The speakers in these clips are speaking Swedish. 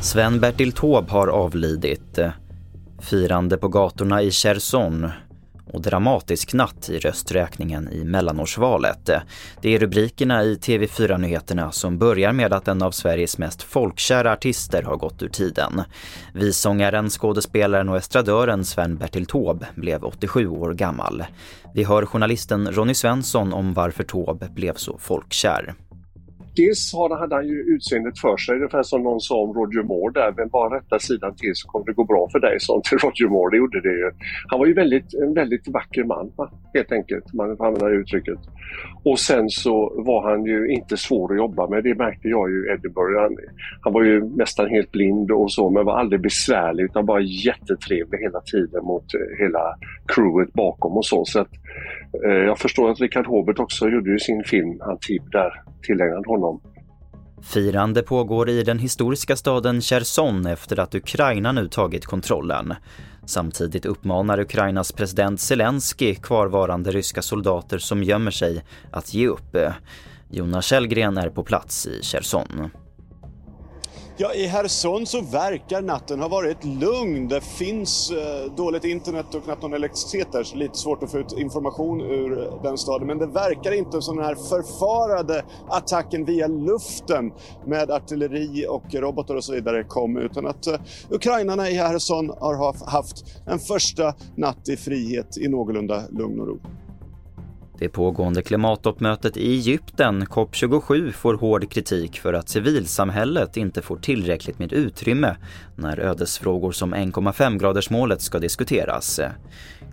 Sven-Bertil Taube har avlidit. Eh, firande på gatorna i Cherson och dramatisk natt i rösträkningen i mellanårsvalet. Det är rubrikerna i TV4-nyheterna som börjar med att en av Sveriges mest folkkära artister har gått ur tiden. Visångaren, skådespelaren och estradören Sven-Bertil Taube blev 87 år gammal. Vi hör journalisten Ronny Svensson om varför Taube blev så folkkär dels hade han ju utseendet för sig, ungefär som någon sa om Roger Moore där, men bara rätta sidan till så kommer det gå bra för dig, sa till Roger Moore. Det gjorde det ju. Han var ju väldigt, en väldigt vacker man, helt enkelt, om man får använda det uttrycket. Och sen så var han ju inte svår att jobba med, det märkte jag ju i Edinburgh. Han, han var ju nästan helt blind och så, men var aldrig besvärlig utan bara jättetrevlig hela tiden mot eh, hela crewet bakom och så. så att, eh, jag förstår att Richard Hobert också gjorde ju sin film Antib typ där, tillägnad honom. Firande pågår i den historiska staden Cherson efter att Ukraina nu tagit kontrollen. Samtidigt uppmanar Ukrainas president Zelensky kvarvarande ryska soldater som gömmer sig att ge upp. Jonas Källgren är på plats i Cherson. Ja, i Herson så verkar natten ha varit lugn. Det finns eh, dåligt internet och knappt någon elektricitet där, så lite svårt att få ut information ur den staden. Men det verkar inte som den här förfarade attacken via luften med artilleri och robotar och så vidare kom, utan att eh, ukrainarna i Herson har haft en första natt i frihet i någorlunda lugn och ro. Det pågående klimattoppmötet i Egypten, COP27, får hård kritik för att civilsamhället inte får tillräckligt med utrymme när ödesfrågor som 1,5-gradersmålet ska diskuteras.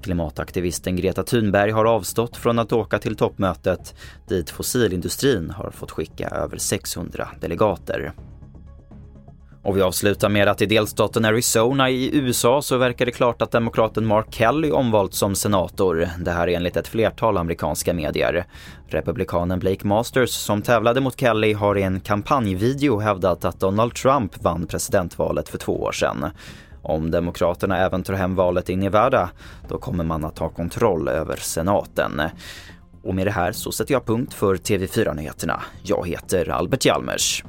Klimataktivisten Greta Thunberg har avstått från att åka till toppmötet dit fossilindustrin har fått skicka över 600 delegater. Och vi avslutar med att i delstaten Arizona i USA så verkar det klart att demokraten Mark Kelly omvalts som senator. Det här enligt ett flertal amerikanska medier. Republikanen Blake Masters som tävlade mot Kelly har i en kampanjvideo hävdat att Donald Trump vann presidentvalet för två år sedan. Om Demokraterna även tar hem valet i Nevada, då kommer man att ha kontroll över senaten. Och med det här så sätter jag punkt för TV4-nyheterna. Jag heter Albert Hjalmers.